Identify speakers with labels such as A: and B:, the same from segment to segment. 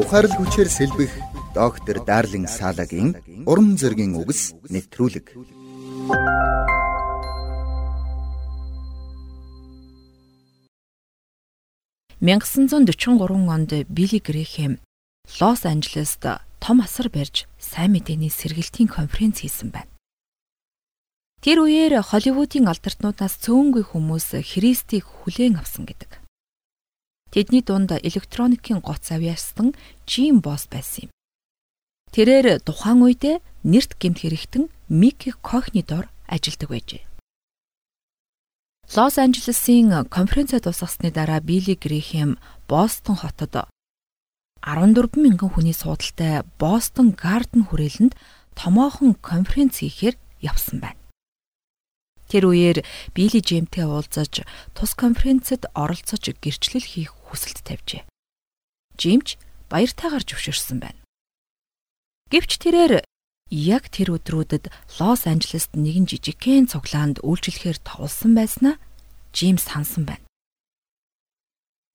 A: Ухаарл хүчээр сэлбэх доктор Дарлин Салагийн уран зөгийн үгс нэвтрүүлэг.
B: 1943 онд Билли Грэхэм Лос Анжелест том асар барьж сайн мэдээний сэргэлтийн конференц хийсэн байна. Тэр үеэр Холливуудын алдартнуудаас цөөнгүй хүмүүс Христийг хүлээн авсан гэдэг. Тэдний дунд электроникийн гоц авьяасан Жим Босс байсан юм. Тэрээр тухайн үедээ нэрт гэмт хэрэгтэн Микки Кохны дор ажилладаг байжээ. Лос Анжелесын конференцэд тусгасны дараа Билли Грэхэм Бостон хотод 14 мянган хүний суудалтай Бостон Гарден хүрээлэнд томоохон конференц хийхээр явсан байна. Тэр үеэр Билли Жемтэй уулзаж тус конференцэд оролцож гэрчлэл хийх хүсэлт тавьжээ. Жимч баяртайгаар зөвшөөрсөн байна. Гэвч тэрээр яг тэр өдрүүдэд Лос Анжелест нэгэн жижигхэн цуглаанд үйлчлэхээр товлсон байснаа Жим сансан байна.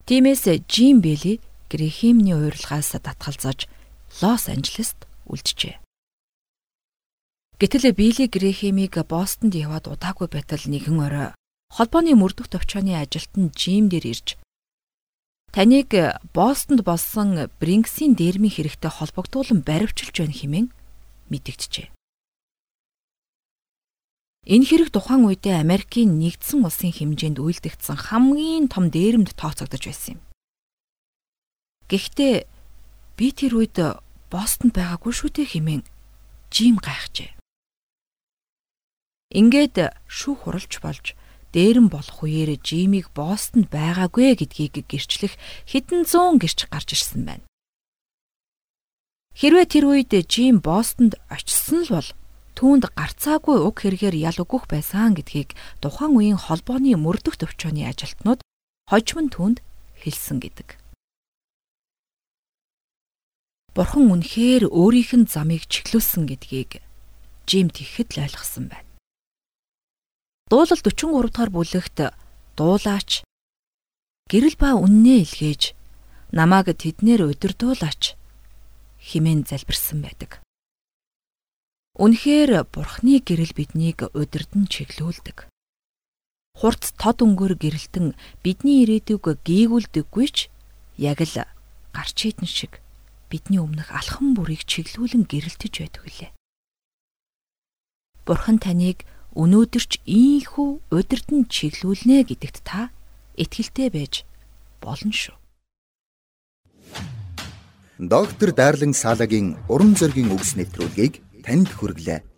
B: Тиймээс Жим Бэли Грэхимний уурлагаас татгалзаж Лос Анжелест үлджээ. Гэтэл Билли Грэхимийг Бостонд яваад удаагүй байтал нэгэн орой холбооны мөрдөх төвчөөний ажилтан Жим дээр ирж таныг Бостонд болсон Бринксийн дэрмийн хэрэгтэй холбогдуулан баривчилж байна хэмээн мэдэгджээ. Энэ хэрэг тухайн үедээ Америкийн нэгдсэн улсын хэмжээнд үйлдэгдсэн хамгийн том дээрэмд тооцогдож байсан юм. Гэхдээ би тэр үед Бостонд байгаагүй шүү дээ хэмээн Жим гайхжээ. Ингээд шүүх хуралж болж дээрэм болох үеэр Жимийг Бостонд байгаагүй гэдгийг гэрчлэх хэдэн зуун гэрч гарч ирсэн байна. Хэрвээ тэр үед Жим Бостонд очисон л бол түүнд гарцаагүй уг хэрэгээр ял өгөх байсан гэдгийг тухайн үеийн холбооны мөрдөх төвчөөний ажилтнууд хожим нь түүнд хэлсэн гэдэг. Бурхан үнэхээр өөрийнх нь замыг чиглүүлсэн гэдгийг Жим тэгэхэд л ойлгосон байна. Дуулал 43 дахь бүлэгт дуулаач гэрэл ба үннээ илгээж намааг тэднэр удирдуулаач химэн залбирсан байдаг. Үнэхээр Бурхны гэрэл биднийг удирдан чиглүүлдэг. Хурц тод өнгөр гэрэлтэн бидний ирээдүг гийгүүлдэггүй ч яг л гарч идэн шиг бидний өмнөх алхам бүрийг чиглүүлэн гэрэлтэж байдаг үлээ. Бурхан таныг өнөөдөрч ийхүү удирдан чиглүүлнэ гэдэгт та итгэлтэй байж болно шүү.
A: Доктор Дарлин Салагийн уран зөгийн үгс нэвтрүүлгийг танд хүргэлээ.